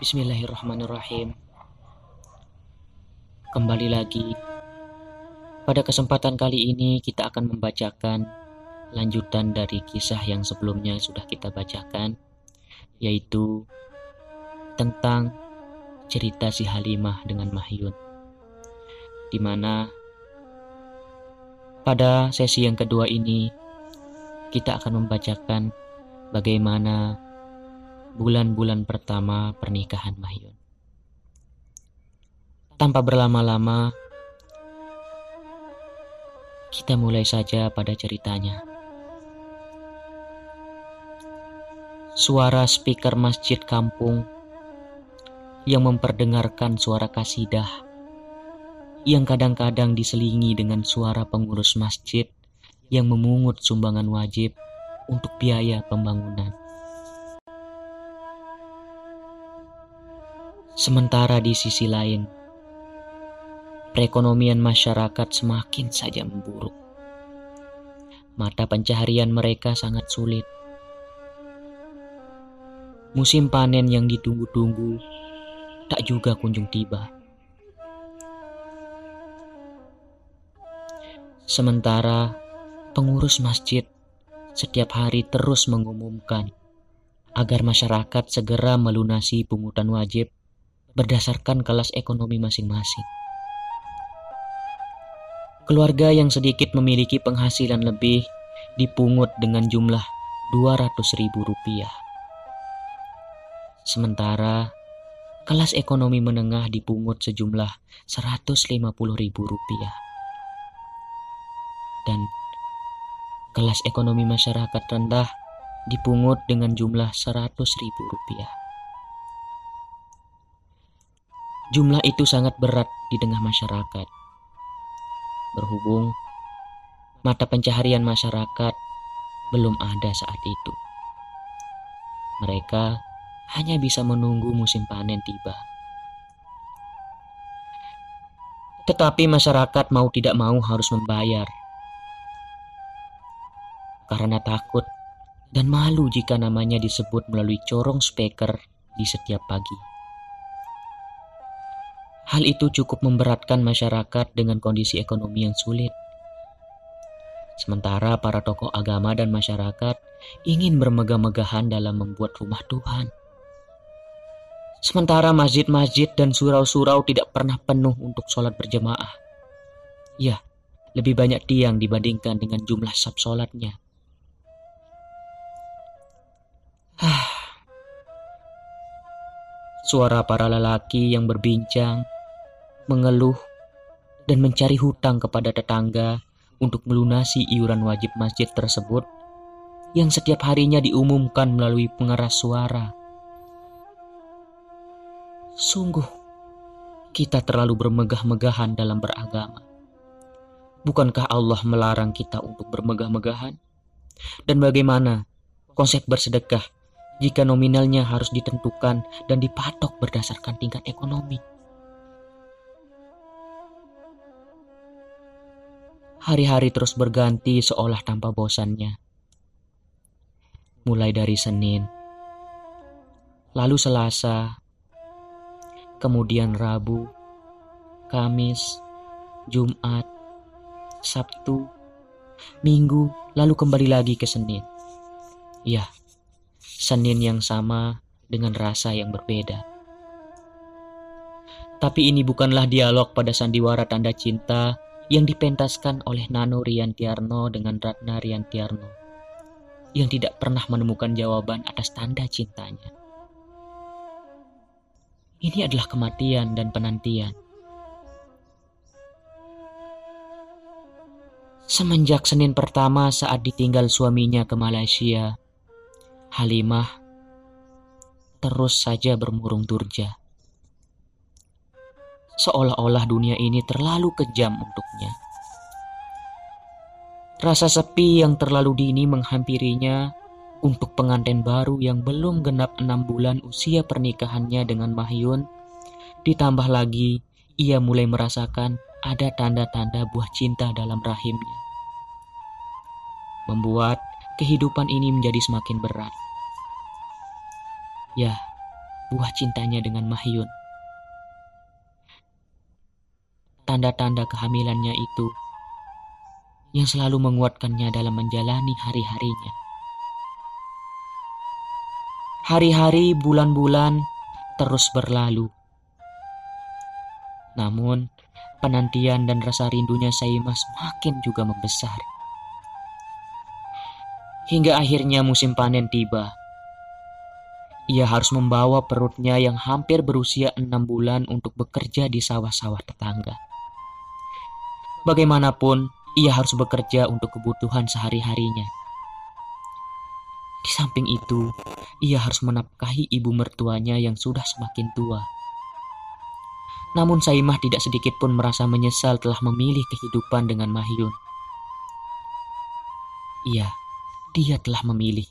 Bismillahirrahmanirrahim. Kembali lagi. Pada kesempatan kali ini kita akan membacakan lanjutan dari kisah yang sebelumnya sudah kita bacakan yaitu tentang cerita si Halimah dengan Mahyun. Di mana pada sesi yang kedua ini kita akan membacakan bagaimana bulan-bulan pertama pernikahan Mahyun. Tanpa berlama-lama, kita mulai saja pada ceritanya. Suara speaker masjid kampung yang memperdengarkan suara kasidah yang kadang-kadang diselingi dengan suara pengurus masjid yang memungut sumbangan wajib untuk biaya pembangunan. Sementara di sisi lain, perekonomian masyarakat semakin saja memburuk. Mata pencaharian mereka sangat sulit. Musim panen yang ditunggu-tunggu tak juga kunjung tiba. Sementara pengurus masjid setiap hari terus mengumumkan agar masyarakat segera melunasi pungutan wajib berdasarkan kelas ekonomi masing-masing. Keluarga yang sedikit memiliki penghasilan lebih dipungut dengan jumlah 200 ribu rupiah. Sementara kelas ekonomi menengah dipungut sejumlah 150 ribu rupiah. Dan kelas ekonomi masyarakat rendah dipungut dengan jumlah 100 ribu rupiah. Jumlah itu sangat berat di tengah masyarakat. Berhubung mata pencaharian masyarakat belum ada saat itu. Mereka hanya bisa menunggu musim panen tiba. Tetapi masyarakat mau tidak mau harus membayar. Karena takut dan malu jika namanya disebut melalui corong speaker di setiap pagi. Hal itu cukup memberatkan masyarakat dengan kondisi ekonomi yang sulit. Sementara para tokoh agama dan masyarakat ingin bermegah-megahan dalam membuat rumah Tuhan. Sementara masjid-masjid dan surau-surau tidak pernah penuh untuk sholat berjamaah. Ya, lebih banyak tiang dibandingkan dengan jumlah sab sholatnya. Suara para lelaki yang berbincang mengeluh, dan mencari hutang kepada tetangga untuk melunasi iuran wajib masjid tersebut yang setiap harinya diumumkan melalui pengeras suara. Sungguh, kita terlalu bermegah-megahan dalam beragama. Bukankah Allah melarang kita untuk bermegah-megahan? Dan bagaimana konsep bersedekah jika nominalnya harus ditentukan dan dipatok berdasarkan tingkat ekonomi? Hari-hari terus berganti seolah tanpa bosannya. Mulai dari Senin, lalu Selasa, kemudian Rabu, Kamis, Jumat, Sabtu, Minggu, lalu kembali lagi ke Senin. Ya, Senin yang sama dengan rasa yang berbeda. Tapi ini bukanlah dialog pada sandiwara tanda cinta yang dipentaskan oleh Nano Riantiarno dengan Ratna Riantiarno yang tidak pernah menemukan jawaban atas tanda cintanya. Ini adalah kematian dan penantian. Semenjak Senin pertama saat ditinggal suaminya ke Malaysia, Halimah terus saja bermurung durja seolah-olah dunia ini terlalu kejam untuknya. Rasa sepi yang terlalu dini menghampirinya untuk pengantin baru yang belum genap enam bulan usia pernikahannya dengan Mahyun. Ditambah lagi, ia mulai merasakan ada tanda-tanda buah cinta dalam rahimnya. Membuat kehidupan ini menjadi semakin berat. Ya, buah cintanya dengan Mahyun. Tanda-tanda kehamilannya itu yang selalu menguatkannya dalam menjalani hari-harinya. Hari-hari, bulan-bulan terus berlalu. Namun, penantian dan rasa rindunya Saimah semakin juga membesar. Hingga akhirnya musim panen tiba. Ia harus membawa perutnya yang hampir berusia enam bulan untuk bekerja di sawah-sawah tetangga. Bagaimanapun, ia harus bekerja untuk kebutuhan sehari-harinya. Di samping itu, ia harus menafkahi ibu mertuanya yang sudah semakin tua. Namun Saimah tidak sedikit pun merasa menyesal telah memilih kehidupan dengan Mahyun. Iya, dia telah memilih.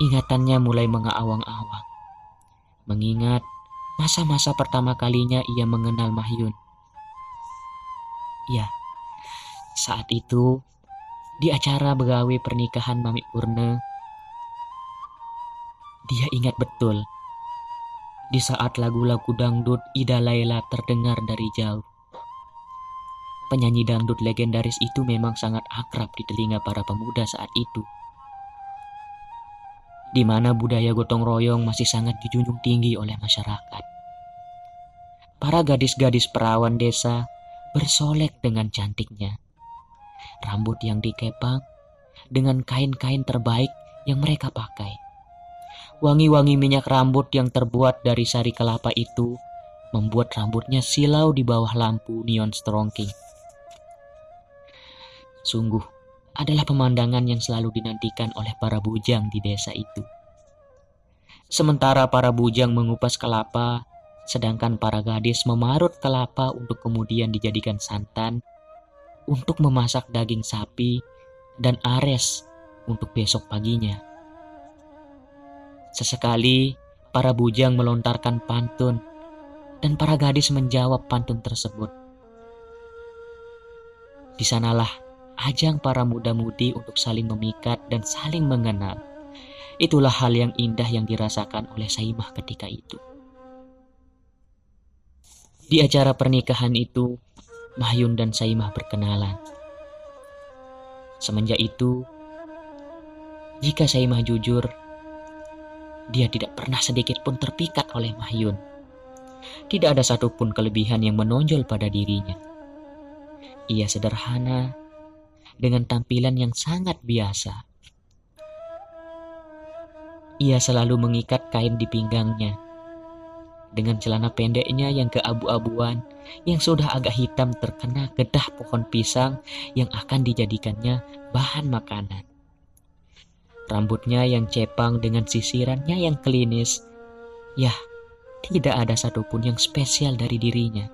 Ingatannya mulai mengaawang-awang. Mengingat masa-masa pertama kalinya ia mengenal Mahyun. Ya, saat itu di acara begawe pernikahan Mami Purna, dia ingat betul di saat lagu-lagu dangdut Ida Laila terdengar dari jauh. Penyanyi dangdut legendaris itu memang sangat akrab di telinga para pemuda saat itu. Di mana budaya gotong royong masih sangat dijunjung tinggi oleh masyarakat. Para gadis-gadis perawan desa bersolek dengan cantiknya. Rambut yang dikepang dengan kain-kain terbaik yang mereka pakai. Wangi-wangi minyak rambut yang terbuat dari sari kelapa itu membuat rambutnya silau di bawah lampu neon strongking. Sungguh adalah pemandangan yang selalu dinantikan oleh para bujang di desa itu. Sementara para bujang mengupas kelapa, sedangkan para gadis memarut kelapa untuk kemudian dijadikan santan untuk memasak daging sapi dan ares untuk besok paginya. Sesekali para bujang melontarkan pantun dan para gadis menjawab pantun tersebut. Di sanalah ajang para muda-mudi untuk saling memikat dan saling mengenal. Itulah hal yang indah yang dirasakan oleh Saimah ketika itu. Di acara pernikahan itu, Mahyun dan Saimah berkenalan. Semenjak itu, jika Saimah jujur, dia tidak pernah sedikit pun terpikat oleh Mahyun. Tidak ada satupun kelebihan yang menonjol pada dirinya. Ia sederhana, dengan tampilan yang sangat biasa. Ia selalu mengikat kain di pinggangnya. Dengan celana pendeknya yang keabu-abuan, yang sudah agak hitam terkena gedah pohon pisang yang akan dijadikannya bahan makanan. Rambutnya yang cepang dengan sisirannya yang klinis, ya tidak ada satupun yang spesial dari dirinya.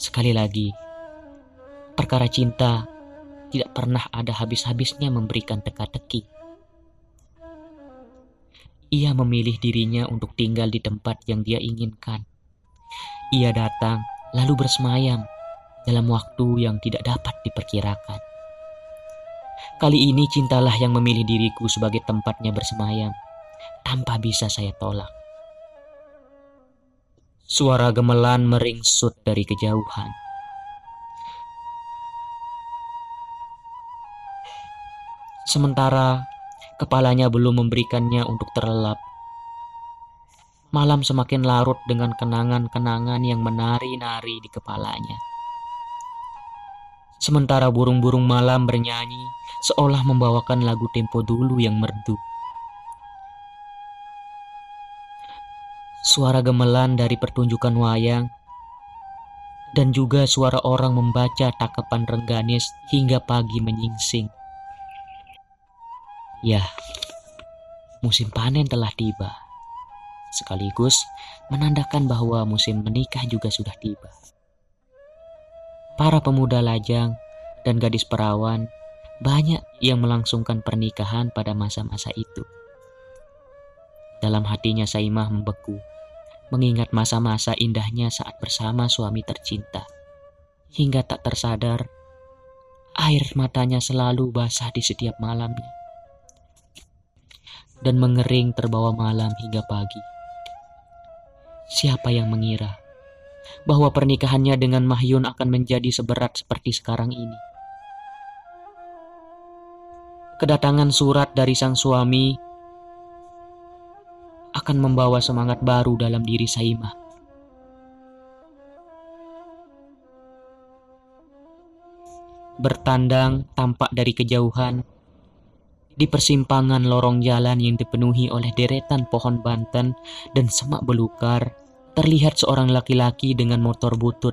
Sekali lagi, Perkara cinta tidak pernah ada habis-habisnya memberikan teka-teki. Ia memilih dirinya untuk tinggal di tempat yang dia inginkan. Ia datang lalu bersemayam dalam waktu yang tidak dapat diperkirakan. Kali ini cintalah yang memilih diriku sebagai tempatnya bersemayam tanpa bisa saya tolak. Suara gemelan meringsut dari kejauhan. Sementara kepalanya belum memberikannya untuk terlelap. Malam semakin larut dengan kenangan-kenangan yang menari-nari di kepalanya. Sementara burung-burung malam bernyanyi seolah membawakan lagu tempo dulu yang merdu. Suara gemelan dari pertunjukan wayang dan juga suara orang membaca takapan rengganis hingga pagi menyingsing. Ya, musim panen telah tiba. Sekaligus menandakan bahwa musim menikah juga sudah tiba. Para pemuda lajang dan gadis perawan banyak yang melangsungkan pernikahan pada masa-masa itu. Dalam hatinya Saimah membeku, mengingat masa-masa indahnya saat bersama suami tercinta. Hingga tak tersadar, Air matanya selalu basah di setiap malamnya. Dan mengering terbawa malam hingga pagi. Siapa yang mengira bahwa pernikahannya dengan Mahyun akan menjadi seberat seperti sekarang ini? Kedatangan surat dari sang suami akan membawa semangat baru dalam diri Saimah. Bertandang tampak dari kejauhan di persimpangan lorong jalan yang dipenuhi oleh deretan pohon banten dan semak belukar, terlihat seorang laki-laki dengan motor butut.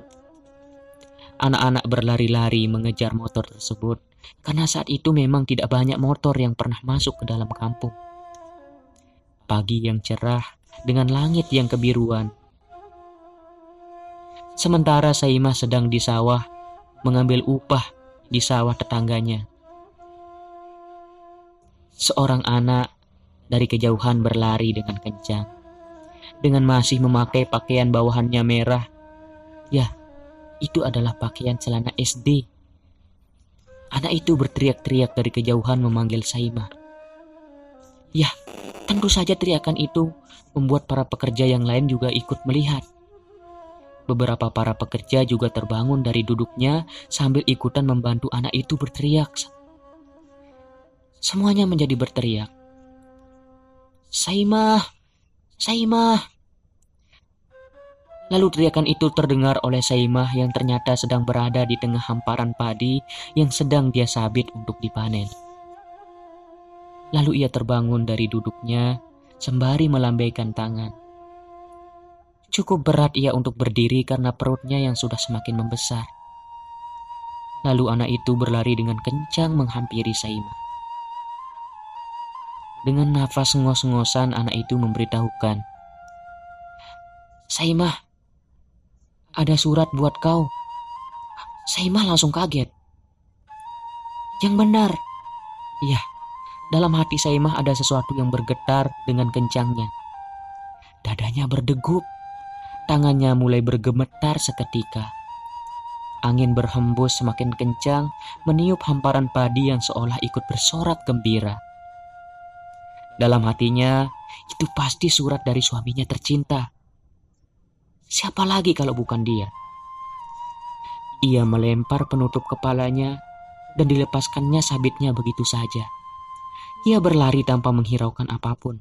Anak-anak berlari-lari mengejar motor tersebut karena saat itu memang tidak banyak motor yang pernah masuk ke dalam kampung pagi yang cerah dengan langit yang kebiruan. Sementara Saimah sedang di sawah mengambil upah di sawah tetangganya. Seorang anak dari kejauhan berlari dengan kencang. Dengan masih memakai pakaian bawahannya merah. Ya, itu adalah pakaian celana SD. Anak itu berteriak-teriak dari kejauhan memanggil Saimah. Ya, tentu saja teriakan itu membuat para pekerja yang lain juga ikut melihat. Beberapa para pekerja juga terbangun dari duduknya sambil ikutan membantu anak itu berteriak. Semuanya menjadi berteriak. Saimah, Saimah. Lalu teriakan itu terdengar oleh Saimah yang ternyata sedang berada di tengah hamparan padi yang sedang dia sabit untuk dipanen. Lalu ia terbangun dari duduknya sembari melambaikan tangan. Cukup berat ia untuk berdiri karena perutnya yang sudah semakin membesar. Lalu anak itu berlari dengan kencang menghampiri Saima. Dengan nafas ngos-ngosan anak itu memberitahukan. Saimah, ada surat buat kau. Saimah langsung kaget. Yang benar. Iya, dalam hati Saimah ada sesuatu yang bergetar dengan kencangnya. Dadanya berdegup, tangannya mulai bergemetar seketika. Angin berhembus semakin kencang, meniup hamparan padi yang seolah ikut bersorak gembira. Dalam hatinya, itu pasti surat dari suaminya tercinta. Siapa lagi kalau bukan dia? Ia melempar penutup kepalanya dan dilepaskannya sabitnya begitu saja. Ia berlari tanpa menghiraukan apa pun.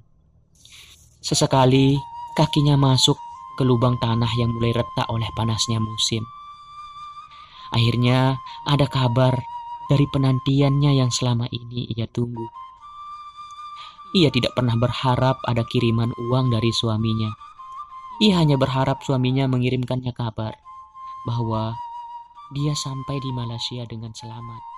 Sesekali kakinya masuk ke lubang tanah yang mulai retak oleh panasnya musim. Akhirnya ada kabar dari penantiannya yang selama ini ia tunggu. Ia tidak pernah berharap ada kiriman uang dari suaminya. Ia hanya berharap suaminya mengirimkannya kabar bahwa dia sampai di Malaysia dengan selamat.